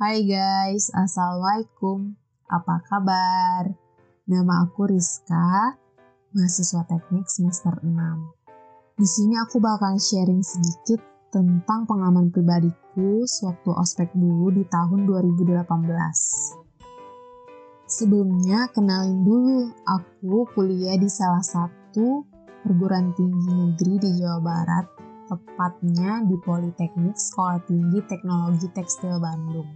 Hai guys, Assalamualaikum. Apa kabar? Nama aku Rizka, mahasiswa teknik semester 6. Di sini aku bakal sharing sedikit tentang pengalaman pribadiku sewaktu ospek dulu di tahun 2018. Sebelumnya, kenalin dulu, aku kuliah di salah satu perguruan tinggi negeri di Jawa Barat, tepatnya di Politeknik Sekolah Tinggi Teknologi Tekstil Bandung.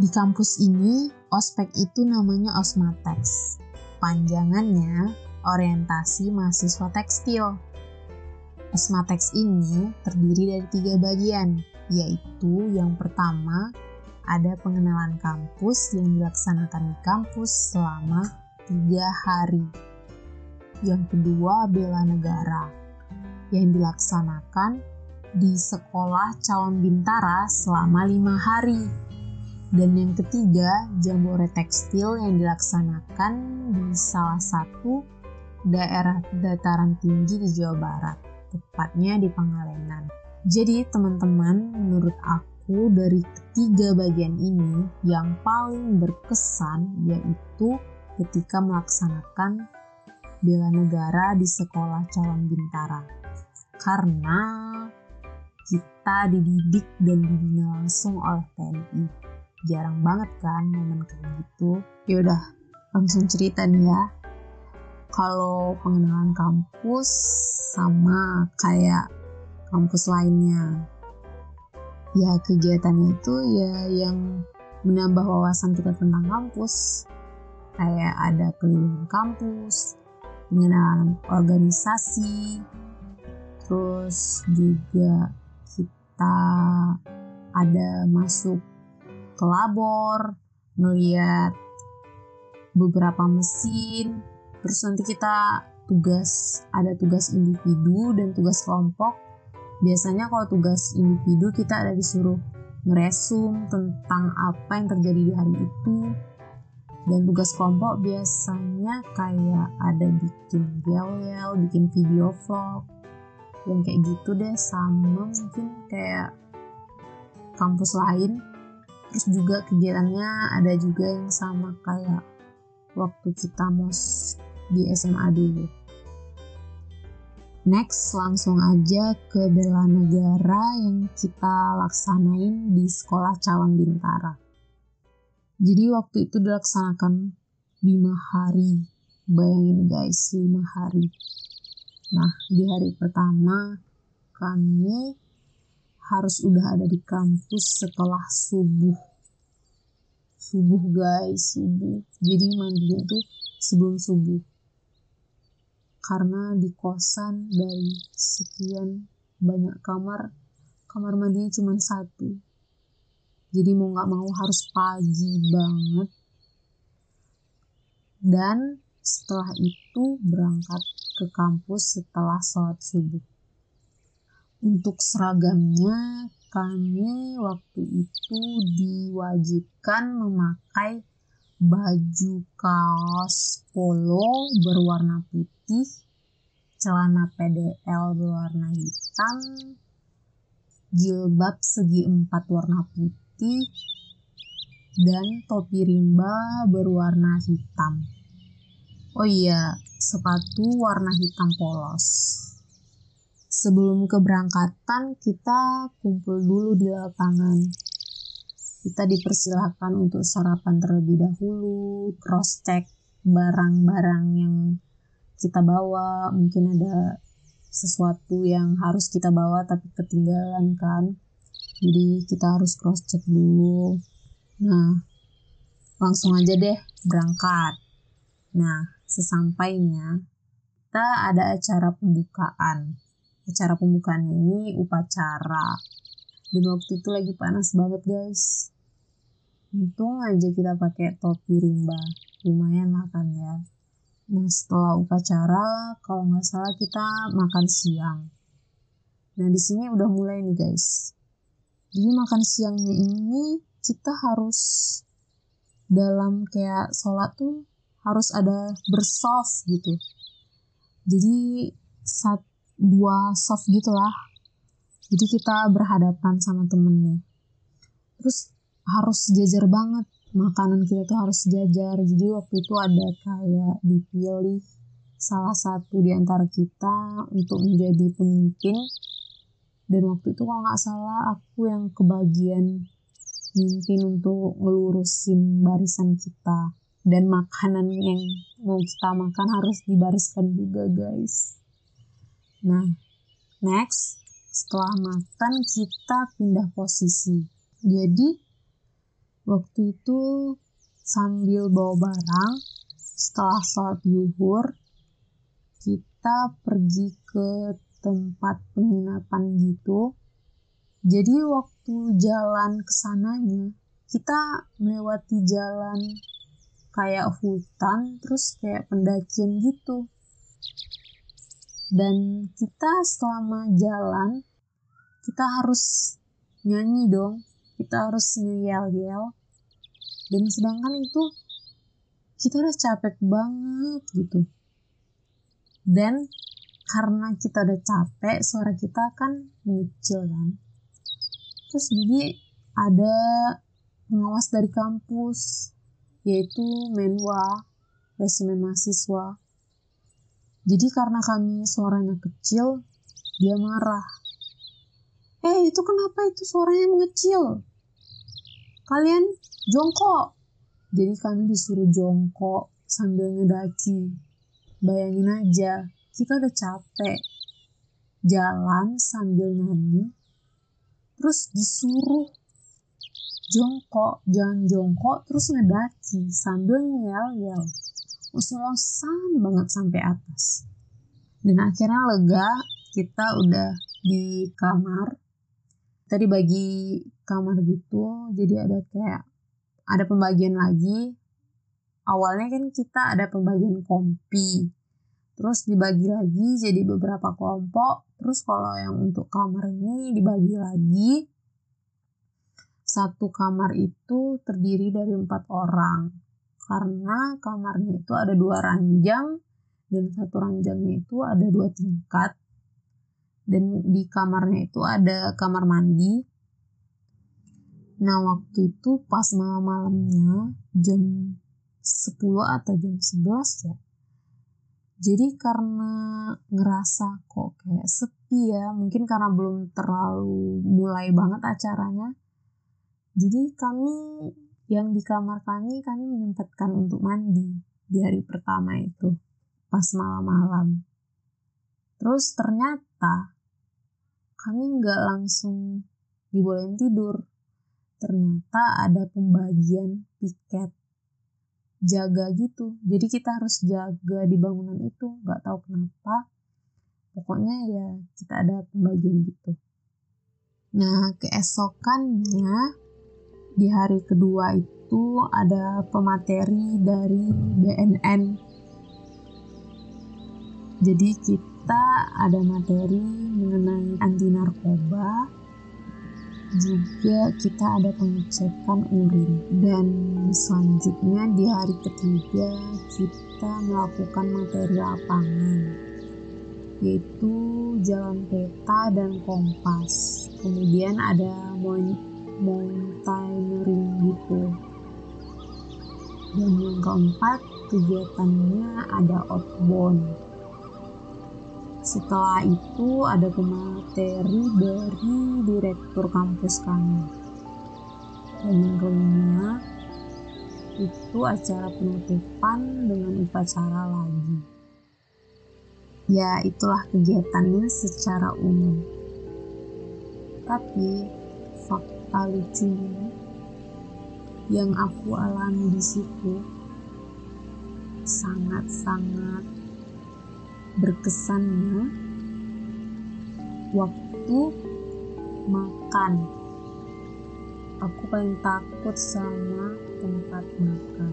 Di kampus ini, ospek itu namanya Osmatex. Panjangannya, orientasi mahasiswa tekstil. Osmatex ini terdiri dari tiga bagian, yaitu yang pertama, ada pengenalan kampus yang dilaksanakan di kampus selama tiga hari. Yang kedua, bela negara, yang dilaksanakan di sekolah calon bintara selama lima hari dan yang ketiga, jambore tekstil yang dilaksanakan di salah satu daerah dataran tinggi di Jawa Barat, tepatnya di Pangalengan. Jadi teman-teman, menurut aku dari ketiga bagian ini yang paling berkesan yaitu ketika melaksanakan bela negara di sekolah calon bintara. Karena kita dididik dan dibina langsung oleh TNI jarang banget kan momen kayak gitu. Ya udah langsung cerita nih ya. Kalau pengenalan kampus sama kayak kampus lainnya. Ya kegiatannya itu ya yang menambah wawasan kita tentang kampus. Kayak ada keliling kampus pengenalan organisasi terus juga kita ada masuk ke labor, ngeliat beberapa mesin, terus nanti kita tugas ada tugas individu dan tugas kelompok. Biasanya kalau tugas individu kita ada disuruh ngeresum tentang apa yang terjadi di hari itu. Dan tugas kelompok biasanya kayak ada bikin yel-yel, bikin video vlog, yang kayak gitu deh sama mungkin kayak kampus lain. Terus juga kegiatannya ada juga yang sama kayak waktu kita mos di SMA dulu. Next langsung aja ke bela negara yang kita laksanain di sekolah calon bintara. Jadi waktu itu dilaksanakan lima hari. Bayangin guys lima hari nah di hari pertama kami harus udah ada di kampus setelah subuh. Subuh guys subuh. Jadi mandinya tuh sebelum subuh. Karena di kosan dari sekian banyak kamar kamar mandinya cuma satu. Jadi mau nggak mau harus pagi banget. Dan setelah itu berangkat ke kampus setelah sholat subuh untuk seragamnya, kami waktu itu diwajibkan memakai baju kaos polo berwarna putih, celana PDL berwarna hitam, jilbab segi empat warna putih, dan topi rimba berwarna hitam. Oh iya, sepatu warna hitam polos sebelum keberangkatan kita kumpul dulu di lapangan. Kita dipersilahkan untuk sarapan terlebih dahulu, cross check barang-barang yang kita bawa, mungkin ada sesuatu yang harus kita bawa tapi ketinggalan kan. Jadi kita harus cross check dulu. Nah, langsung aja deh berangkat. Nah, sesampainya kita ada acara pembukaan. Acara pembukaannya ini upacara. Dan waktu itu lagi panas banget guys. Untung aja kita pakai topi rimba. Lumayan lah kan ya. Nah setelah upacara kalau nggak salah kita makan siang. Nah di sini udah mulai nih guys. Jadi makan siangnya ini kita harus dalam kayak sholat tuh harus ada bersoft gitu. Jadi saat dua soft gitu lah jadi kita berhadapan sama temennya. Terus harus jajar banget. Makanan kita tuh harus jajar. Jadi waktu itu ada kayak dipilih salah satu di antara kita untuk menjadi pemimpin. Dan waktu itu kalau nggak salah aku yang kebagian mimpin untuk ngelurusin barisan kita dan makanan yang mau kita makan harus dibariskan juga guys. Nah next. Setelah makan kita pindah posisi. Jadi waktu itu sambil bawa barang setelah sholat zuhur kita pergi ke tempat penginapan gitu. Jadi waktu jalan ke sananya kita melewati jalan kayak hutan terus kayak pendakian gitu. Dan kita selama jalan kita harus nyanyi dong. Kita harus ngeyel-yel dan sedangkan itu kita udah capek banget gitu. Dan karena kita udah capek suara kita kan mengecil kan. Terus jadi ada pengawas dari kampus yaitu menwa resimen mahasiswa. Jadi karena kami suaranya kecil dia marah. Eh itu kenapa itu suaranya mengecil? Kalian jongkok. Jadi kami disuruh jongkok sambil ngedaki. Bayangin aja kita udah capek. Jalan sambil nyanyi terus disuruh jongkok jangan jongkok terus ngedaki sambil ngeyel-yel ngos-ngosan banget sampai atas. Dan akhirnya lega kita udah di kamar. Tadi bagi kamar gitu jadi ada kayak ada pembagian lagi. Awalnya kan kita ada pembagian kompi. Terus dibagi lagi jadi beberapa kelompok. Terus kalau yang untuk kamar ini dibagi lagi satu kamar itu terdiri dari empat orang. Karena kamarnya itu ada dua ranjang dan satu ranjangnya itu ada dua tingkat. Dan di kamarnya itu ada kamar mandi. Nah waktu itu pas malam-malamnya jam 10 atau jam 11 ya. Jadi karena ngerasa kok kayak sepi ya mungkin karena belum terlalu mulai banget acaranya jadi kami yang di kamar kami kami menyempatkan untuk mandi di hari pertama itu pas malam-malam terus ternyata kami nggak langsung dibolehin tidur. Ternyata ada pembagian piket jaga gitu. Jadi kita harus jaga di bangunan itu. Nggak tahu kenapa. Pokoknya ya kita ada pembagian gitu. Nah keesokannya di hari kedua itu ada pemateri dari BNN. Jadi kita ada materi mengenai anti narkoba. Juga kita ada pengecekan urin. Dan selanjutnya di hari ketiga kita melakukan materi lapangan. Yaitu jalan peta dan kompas. Kemudian ada mountaineering gitu dan yang keempat kegiatannya ada outbound setelah itu ada pemateri dari direktur kampus kami. Dan yang kelima itu acara penutupan dengan upacara lagi. Ya, itulah kegiatannya secara umum. Tapi fakta lucunya yang aku alami di situ sangat-sangat berkesannya waktu makan. Aku paling takut sama tempat makan.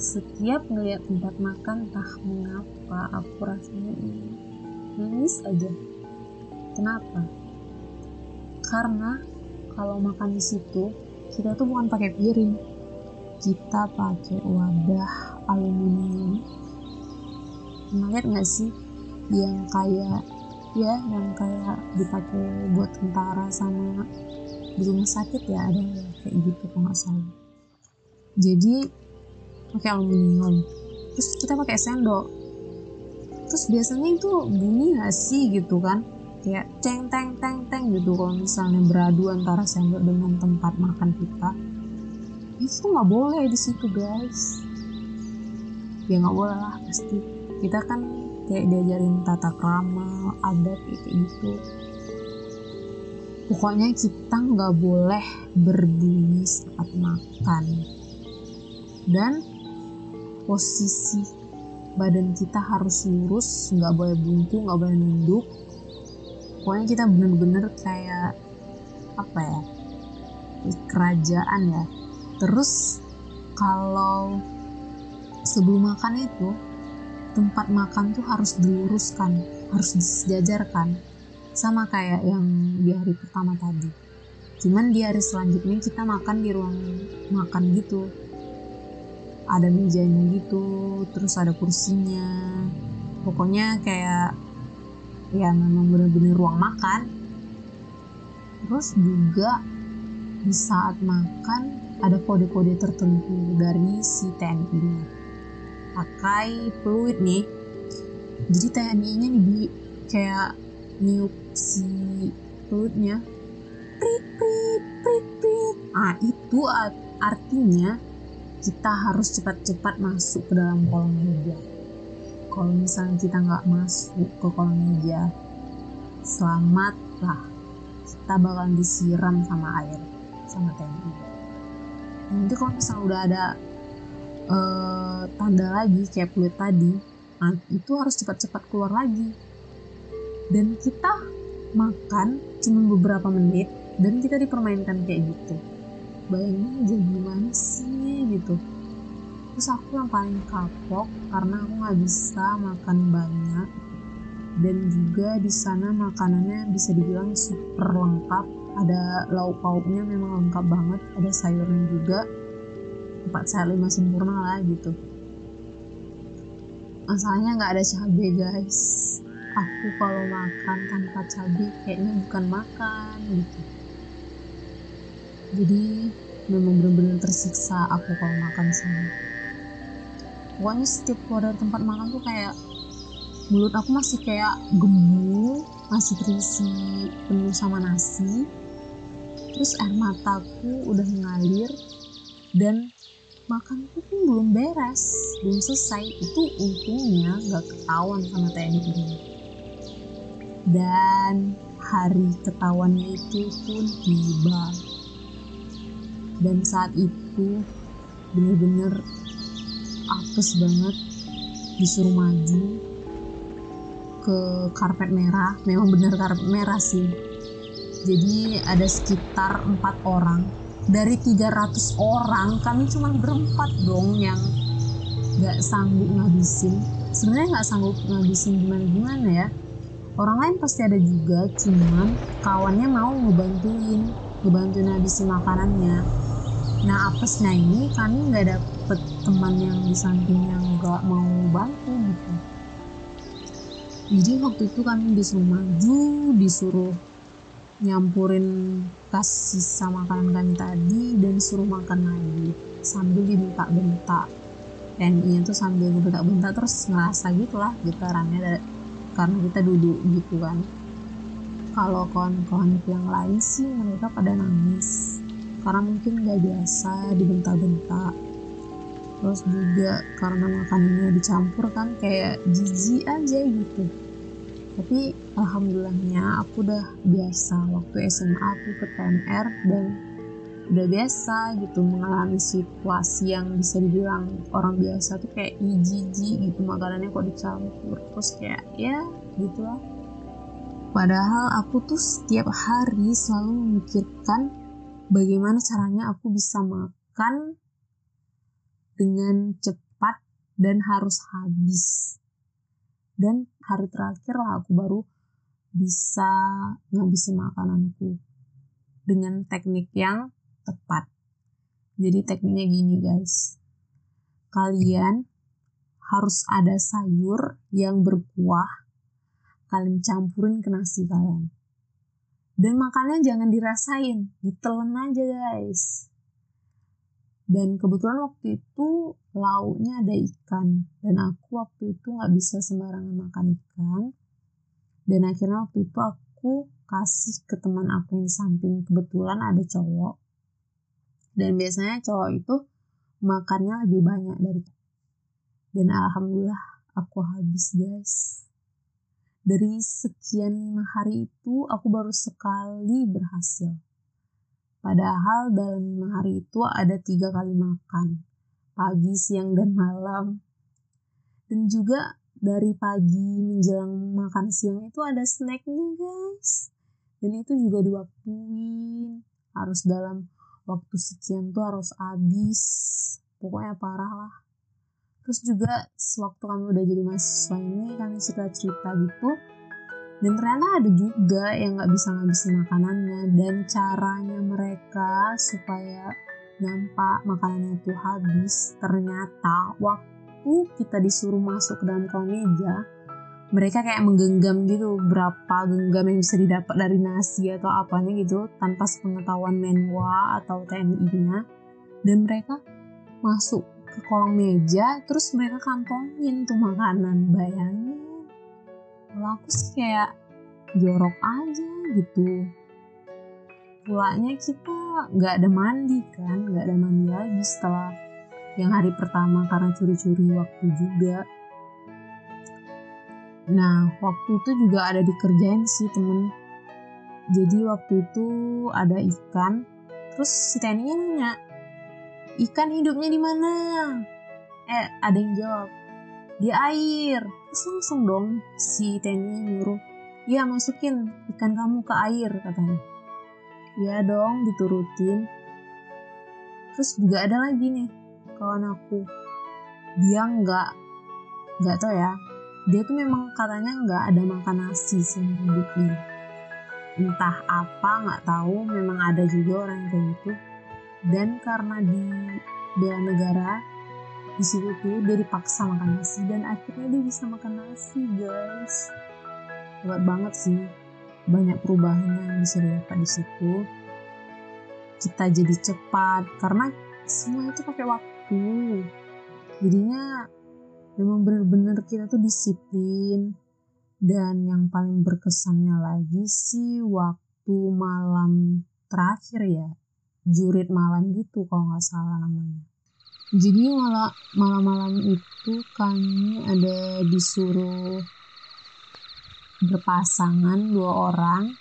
Setiap ngeliat tempat makan entah mengapa aku rasanya nangis aja. Kenapa? Karena kalau makan di situ kita tuh bukan pakai piring. Kita pakai wadah aluminium. Lihat nggak sih yang kayak ya yang kayak dipakai buat tentara sama di rumah sakit ya ada ya kayak gitu kalau nggak salah. Jadi pakai aluminium. Terus kita pakai sendok. Terus biasanya itu bunyi gak sih gitu kan kayak ceng teng teng teng gitu. Kalau misalnya beradu antara sendok dengan tempat makan kita itu nggak boleh di situ guys. Ya nggak boleh lah pasti. Kita kan kayak diajarin tata krama adat kayak gitu. Pokoknya kita nggak boleh berbunyi saat makan. Dan posisi badan kita harus lurus nggak boleh buntu nggak boleh nunduk pokoknya kita bener-bener kayak apa ya kerajaan ya. Terus kalau sebelum makan itu tempat makan tuh harus diluruskan harus disejajarkan sama kayak yang di hari pertama tadi. Cuman di hari selanjutnya kita makan di ruang makan gitu. Ada mejanya gitu terus ada kursinya. Pokoknya kayak ya memang bener-bener ruang makan. Terus juga di saat makan ada kode-kode tertentu dari si TNI nya pakai fluid nih. Jadi TNI nya nih kayak niup si fluidnya prit prit prit prit. Ah itu artinya kita harus cepat-cepat masuk ke dalam kolong meja kalau misalnya kita nggak masuk ke kolong meja selamat lah. Kita bakalan disiram sama air sama TNI nanti kalau misalnya udah ada uh, tanda lagi kayak kulit tadi nah itu harus cepat-cepat keluar lagi. Dan kita makan cuma beberapa menit dan kita dipermainkan kayak gitu. Bayangin aja gimana sih gitu terus aku yang paling kapok karena aku nggak bisa makan banyak. Dan juga di sana makanannya bisa dibilang super lengkap. Ada lauk pauknya memang lengkap banget ada sayurnya juga. Empat sehat lima sempurna lah gitu. Masalahnya nggak ada cabai guys. Aku kalau makan tanpa cabai kayaknya bukan makan gitu. Jadi memang benar-benar tersiksa aku kalau makan sana pokoknya setiap keluar dari tempat makan tuh kayak mulut aku masih kayak gembul masih terisi penuh sama nasi. Terus air mataku udah mengalir dan makanku pun belum beres belum selesai. Itu untungnya gak ketahuan sama TNI ini. Dan hari ketahuannya itu pun tiba. Dan saat itu bener-bener apes banget. Disuruh maju ke karpet merah. Memang bener karpet merah sih. Jadi ada sekitar empat orang. Dari 300 orang kami cuma berempat dong yang gak sanggup ngabisin. Sebenarnya gak sanggup ngabisin gimana gimana ya. Orang lain pasti ada juga cuman kawannya mau ngebantuin. Ngebantuin ngabisin makanannya. Nah apesnya ini kami nggak dapet teman yang di samping yang nggak mau bantu gitu. Jadi waktu itu kami disuruh maju disuruh nyampurin kasih sama makanan kami tadi dan suruh makan lagi. Sambil dibentak-bentak. Dan ini tuh sambil dibentak-bentak terus ngerasa gitu lah getarannya karena kita duduk gitu kan. Kalau kawan-kawan yang lain sih mereka pada nangis. Karena mungkin gak biasa dibentak-bentak terus juga karena makanannya dicampur kan kayak jijik aja gitu. Tapi alhamdulillahnya aku udah biasa. Waktu SMA aku ke TNR dan udah biasa gitu mengalami situasi yang bisa dibilang orang biasa tuh kayak jijik gitu. Makanannya kok dicampur. Terus kayak ya gitulah. Padahal aku tuh setiap hari selalu memikirkan bagaimana caranya aku bisa makan dengan cepat dan harus habis. Dan hari terakhir lah aku baru bisa ngabisin makananku dengan teknik yang tepat. Jadi tekniknya gini guys. Kalian harus ada sayur yang berkuah. Kalian campurin ke nasi kalian dan makannya jangan dirasain ditelan aja guys dan kebetulan waktu itu lauknya ada ikan. Dan aku waktu itu nggak bisa sembarangan makan ikan. Dan akhirnya waktu itu aku kasih ke teman aku yang samping. Kebetulan ada cowok. Dan biasanya cowok itu makannya lebih banyak dari dan alhamdulillah aku habis guys. Dari sekian hari itu aku baru sekali berhasil padahal dalam lima hari itu ada tiga kali makan. Pagi siang dan malam. Dan juga dari pagi menjelang makan siang itu ada snacknya guys. Dan itu juga diwaktuin. Harus dalam waktu sekian tuh harus habis. Pokoknya parah lah. Terus juga sewaktu kami udah jadi mahasiswa ini kami cerita cerita gitu dan ternyata ada juga yang nggak bisa ngabisin makanannya. Dan caranya mereka supaya nampak makanannya itu habis ternyata waktu kita disuruh masuk ke dalam meja mereka kayak menggenggam gitu berapa genggam yang bisa didapat dari nasi atau apanya gitu tanpa sepengetahuan menwa atau TNI-nya dan mereka masuk ke kolong meja terus mereka kantongin tuh makanan bayangin kalau aku sih kayak jorok aja gitu pulanya kita nggak ada mandi kan nggak ada mandi lagi setelah yang hari pertama karena curi-curi waktu juga Nah, waktu itu juga ada dikerjain sih temen. Jadi waktu itu ada ikan, terus si Teninya nanya, ikan hidupnya di mana? Eh, ada yang jawab, di air. Langsung dong si Teninya nyuruh, iya masukin ikan kamu ke air katanya. Ya dong, diturutin. Terus juga ada lagi nih kawan aku, dia nggak nggak tau ya. Dia tuh memang katanya nggak ada makan nasi seumur hidupnya. Entah apa nggak tahu. Memang ada juga orang yang kayak gitu. Dan karena di bela negara di situ tuh dia dipaksa makan nasi dan akhirnya dia bisa makan nasi guys. Hebat banget sih. Banyak perubahan yang bisa didapat di situ. Kita jadi cepat karena semua itu pakai waktu. Jadinya memang benar-benar kita tuh disiplin. Dan yang paling berkesannya lagi sih waktu malam terakhir ya. Jurit malam gitu kalau nggak salah namanya jadi malam malam-malam itu kami ada disuruh berpasangan dua orang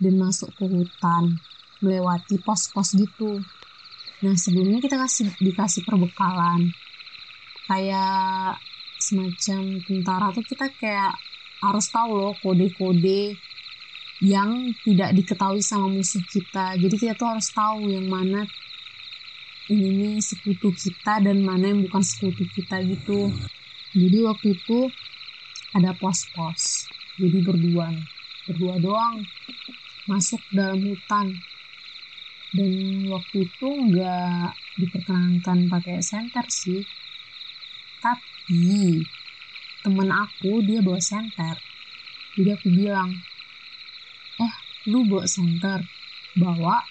dan masuk ke hutan melewati pos-pos gitu. Nah sebelumnya kita kasih dikasih perbekalan. Kayak semacam tentara tuh kita kayak harus tahu loh kode-kode yang tidak diketahui sama musuh kita. Jadi kita tuh harus tahu yang mana ini nih sekutu kita dan mana yang bukan sekutu kita gitu. Jadi waktu itu ada pos-pos jadi berdua berdua doang masuk dalam hutan. Dan waktu itu nggak diperkenankan pakai senter sih. Tapi temen aku dia bawa senter. Jadi aku bilang eh lu bawa senter? Bawa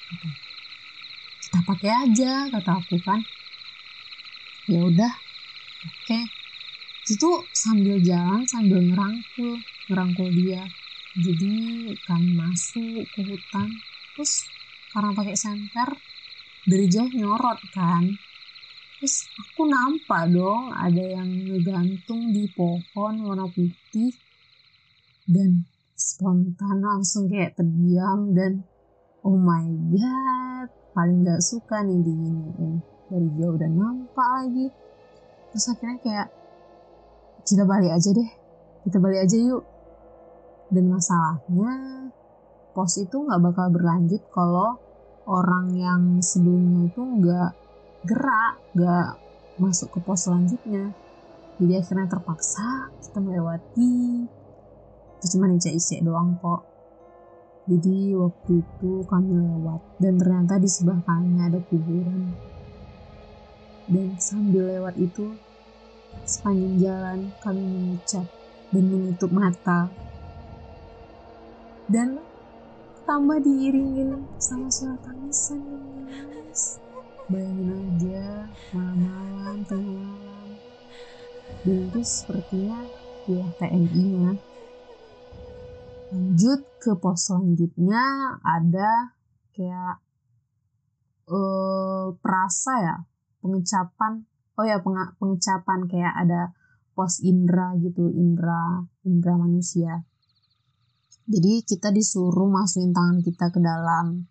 kita pakai aja kata aku kan. Ya udah oke. Okay. itu sambil jalan sambil ngerangkul ngerangkul dia. Jadi kami masuk ke hutan terus karena pakai senter dari jauh nyorot kan. Terus aku nampak dong ada yang ngegantung di pohon warna putih dan spontan langsung kayak terdiam dan oh my god paling gak suka nih diginiin. Dari jauh dan nampak lagi. Terus akhirnya kayak kita balik aja deh. Kita balik aja yuk. Dan masalahnya pos itu nggak bakal berlanjut kalau orang yang sebelumnya itu nggak gerak gak masuk ke pos selanjutnya. Jadi akhirnya terpaksa kita melewati. Itu cuma icek-icek doang kok jadi waktu itu kami lewat dan ternyata di sebelah kanannya ada kuburan. Dan sambil lewat itu, sepanjang jalan kami mengucap dan menutup mata. Dan tambah diiringin sama suara tangisan guys. Bayangin aja malam-malam tengah malam. Dan itu sepertinya ya TNI-nya lanjut ke pos selanjutnya ada kayak uh, perasa ya pengecapan oh ya pengecapan kayak ada pos indra gitu indra indra manusia. Jadi kita disuruh masukin tangan kita ke dalam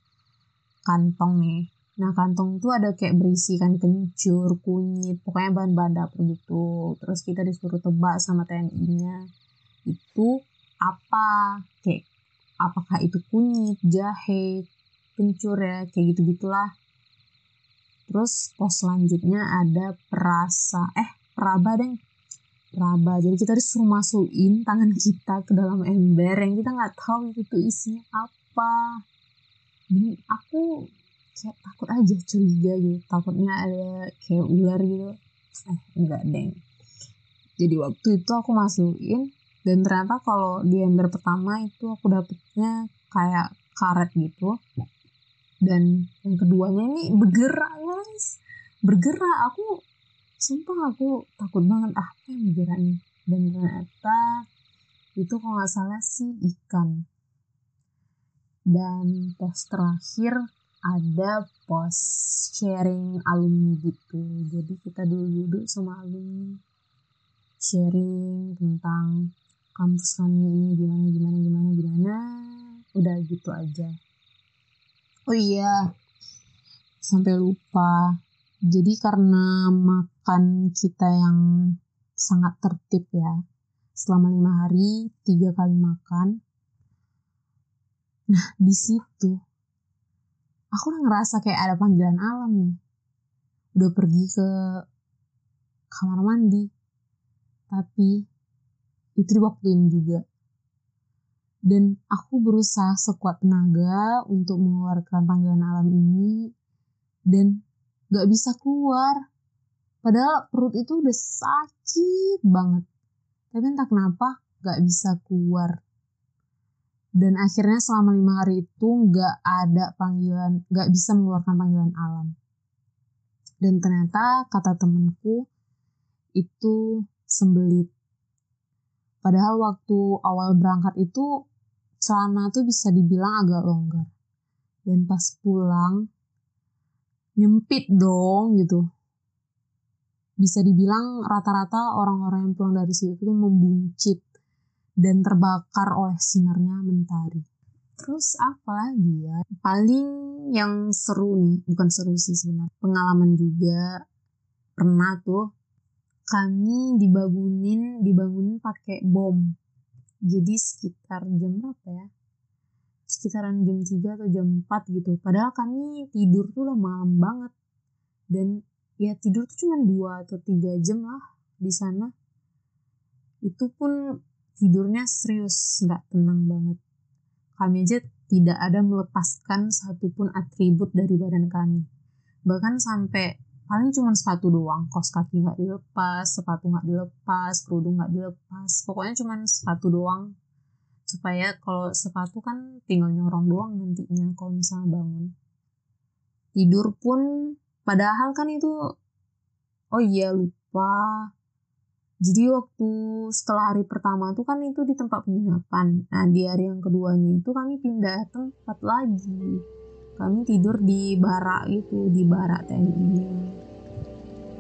kantong nih. Nah kantong itu ada kayak berisikan kencur kunyit pokoknya bahan-bahan dapur gitu. Terus kita disuruh tebak sama TNI-nya itu apa kayak apakah itu kunyit jahe kencur ya kayak gitu gitulah terus pos selanjutnya ada perasa eh peraba deh. Peraba jadi kita disuruh masukin tangan kita ke dalam ember yang kita nggak tahu itu isinya apa. Dan aku kayak takut aja curiga gitu. Takutnya ada kayak ular gitu. Eh enggak deng jadi waktu itu aku masukin dan ternyata kalau di ember pertama itu aku dapetnya kayak karet gitu. Dan yang keduanya ini bergerak guys. Bergerak. Aku sumpah aku takut banget ah apa yang bergerak nih. Dan ternyata itu kalau nggak salah sih ikan. Dan pos terakhir ada pos sharing alumni gitu. Jadi kita dulu duduk sama alumni sharing tentang kampus kami ini gimana gimana gimana gimana. Udah gitu aja. Oh iya sampai lupa. Jadi karena makan kita yang sangat tertib ya. Selama lima hari tiga kali makan. Nah di situ aku udah ngerasa kayak ada panggilan alam nih. Udah pergi ke kamar mandi. Tapi itu diwaktuin juga. Dan aku berusaha sekuat tenaga untuk mengeluarkan panggilan alam ini dan gak bisa keluar. Padahal perut itu udah sakit banget. Tapi entah kenapa gak bisa keluar. Dan akhirnya selama lima hari itu gak ada panggilan gak bisa mengeluarkan panggilan alam. Dan ternyata kata temenku itu sembelit Padahal waktu awal berangkat itu celana tuh bisa dibilang agak longgar. Dan pas pulang nyempit dong gitu. Bisa dibilang rata-rata orang-orang yang pulang dari situ tuh membuncit dan terbakar oleh sinarnya mentari. Terus apa lagi ya? Paling yang seru nih, bukan seru sih sebenarnya. Pengalaman juga pernah tuh kami dibangunin dibangunin pakai bom. Jadi sekitar jam berapa ya? Sekitaran jam 3 atau jam 4 gitu. Padahal kami tidur tuh udah malam banget. Dan ya tidur tuh cuma 2 atau 3 jam lah di sana. Itu pun tidurnya serius nggak tenang banget. Kami aja tidak ada melepaskan satupun atribut dari badan kami. Bahkan sampai paling cuma sepatu doang kos kaki nggak dilepas sepatu nggak dilepas kerudung nggak dilepas. Pokoknya cuma sepatu doang. Supaya kalau sepatu kan tinggal nyorong doang nantinya kalau misalnya bangun. Tidur pun padahal kan itu oh iya lupa. Jadi waktu setelah hari pertama tuh kan itu di tempat penginapan. Nah di hari yang keduanya itu kami pindah tempat lagi kami tidur di barak itu di barak TNI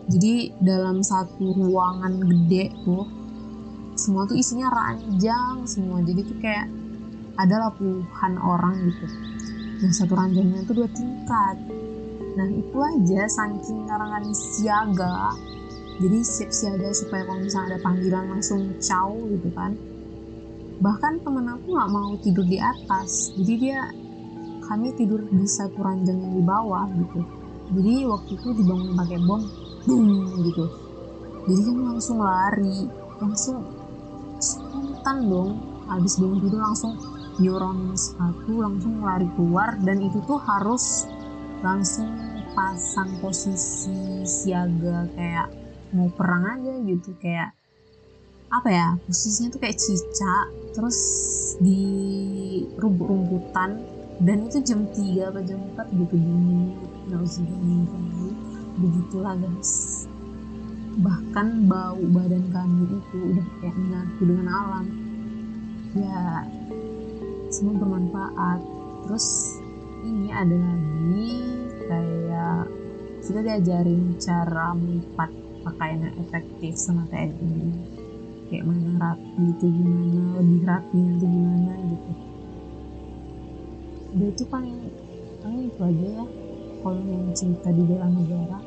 jadi dalam satu ruangan gede tuh semua tuh isinya ranjang semua. Jadi tuh kayak ada puluhan orang gitu. Dan satu ranjangnya tuh dua tingkat. Nah itu aja saking karangan siaga. Jadi siap siaga supaya kalau misalnya ada panggilan langsung caw gitu kan. Bahkan temen aku nggak mau tidur di atas. Jadi dia kami tidur di satu ranjang yang di bawah gitu. Jadi waktu itu dibangun pakai bom boom gitu. Jadi kan langsung lari langsung spontan dong. Habis bangun tidur langsung nyorongin sepatu langsung lari keluar dan itu tuh harus langsung pasang posisi siaga kayak mau perang aja gitu kayak apa ya posisinya tuh kayak cicak terus di rumput-rumputan dan itu jam 3 atau jam 4 gitu dingin dingin begitulah guys. Bahkan bau badan kami itu udah kayak menyatu dengan alam. Ya semua bermanfaat. Terus ini ada lagi kayak kita diajarin cara melipat pakaian yang efektif sama TNI kayak mana rapi itu gimana lebih rapi itu gimana gitu udah itu paling paling itu aja ya. Kalau yang cerita di dalam negara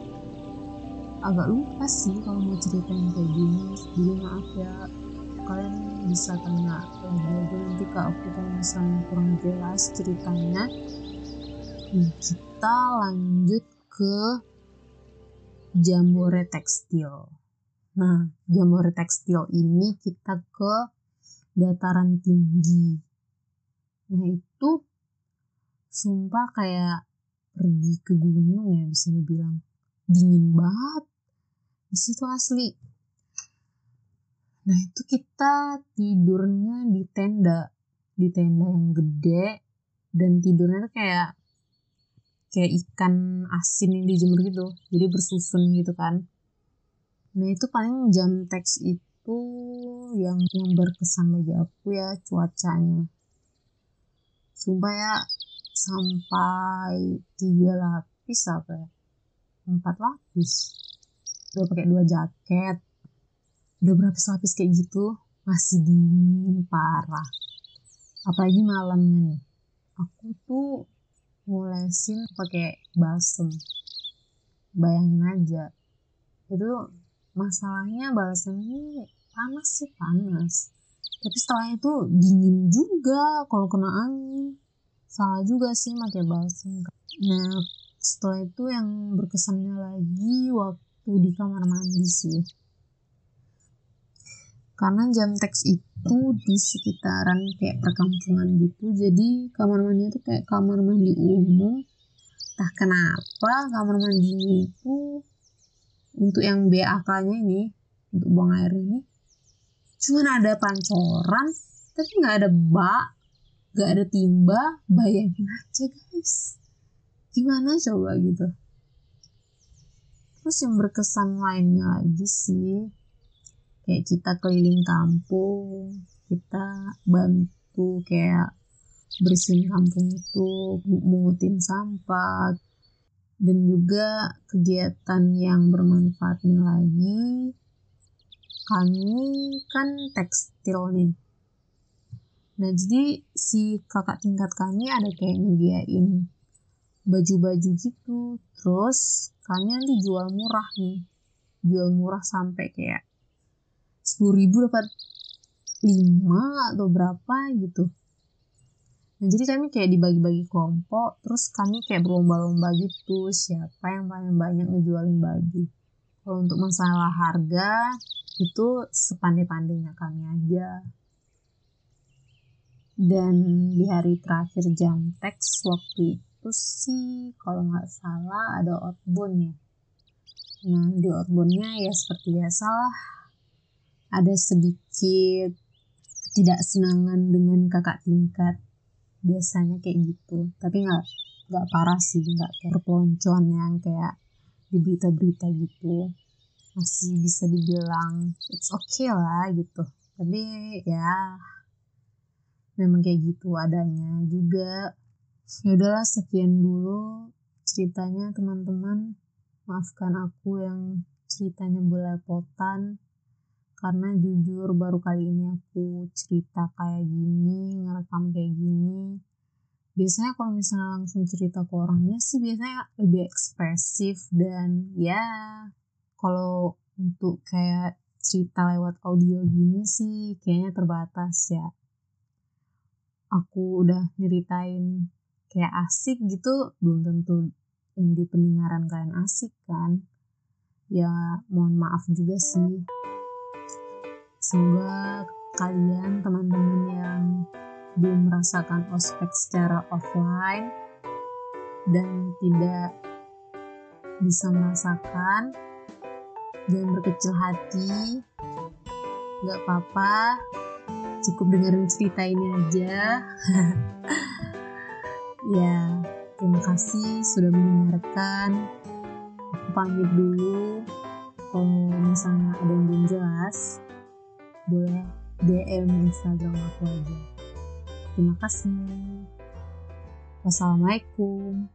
agak lupa sih kalau mau cerita yang kayak gini. Jadi maaf ya kalian bisa tanya lagi aja nanti kalau misalnya kurang jelas ceritanya. Nah, kita lanjut ke jambore tekstil. Nah jambore tekstil ini kita ke dataran tinggi. Nah itu sumpah kayak pergi ke gunung ya bisa dibilang. Dingin banget di situ asli. Nah itu kita tidurnya di tenda. Di tenda yang gede dan tidurnya tuh kayak kayak ikan asin yang dijemur gitu. Jadi bersusun gitu kan. Nah itu paling jam teks itu yang yang berkesan bagi aku ya cuacanya. Sumpah ya sampai tiga lapis apa ya? Empat lapis. Udah pakai dua jaket. Udah berapa lapis kayak gitu? Masih dingin parah. Apalagi malamnya nih. Aku tuh ngolesin pakai balsem. Bayangin aja. Itu masalahnya balsem ini panas sih panas. Tapi setelah itu dingin juga kalau kena angin salah juga sih pakai balsem nah setelah itu yang berkesannya lagi waktu di kamar mandi sih. Karena jam teks itu di sekitaran kayak perkampungan gitu jadi kamar mandi itu kayak kamar mandi umum. Entah kenapa kamar mandi itu untuk yang BAK nya ini untuk buang air ini cuma ada pancoran tapi nggak ada bak nggak ada timba bayangin aja guys. Gimana coba gitu? Terus yang berkesan lainnya lagi sih kayak kita keliling kampung kita bantu kayak bersihin kampung itu mengutin sampah dan juga kegiatan yang bermanfaatnya lagi kami kan tekstil nih nah jadi si kakak tingkat kami ada kayak nyediain baju-baju gitu. Terus kalian dijual murah nih. Jual murah sampai kayak sepuluh ribu dapat lima atau berapa gitu. Nah jadi kami kayak dibagi-bagi kelompok terus kami kayak berlomba-lomba gitu. Siapa yang paling banyak ngejualin baju? Kalau untuk masalah harga itu sepandai-pandainya kami aja dan di hari terakhir jam teks waktu itu sih kalau nggak salah ada outbound ya. Nah di outboundnya ya seperti biasa lah ada sedikit tidak senangan dengan kakak tingkat. Biasanya kayak gitu. Tapi nggak nggak parah sih nggak kayak perpeloncoan yang kayak di berita-berita gitu. Masih bisa dibilang it's okay lah gitu. Tapi ya memang kayak gitu adanya juga. Ya udahlah sekian dulu ceritanya teman-teman. Maafkan aku yang ceritanya belepotan karena jujur baru kali ini aku cerita kayak gini ngerekam kayak gini. Biasanya kalau misalnya langsung cerita ke orangnya sih biasanya lebih ekspresif dan ya kalau untuk kayak cerita lewat audio gini sih kayaknya terbatas ya aku udah nyeritain kayak asik gitu belum tentu yang di pendengaran kalian asik kan? Ya mohon maaf juga sih. Semoga kalian teman-teman yang belum merasakan ospek secara offline dan tidak bisa merasakan jangan berkecil hati. Nggak apa-apa cukup dengerin cerita ini aja Ya, terima kasih sudah mendengarkan. Aku pamit dulu. kalau misalnya ada yang belum jelas boleh DM Instagram aku aja terima kasih wassalamualaikum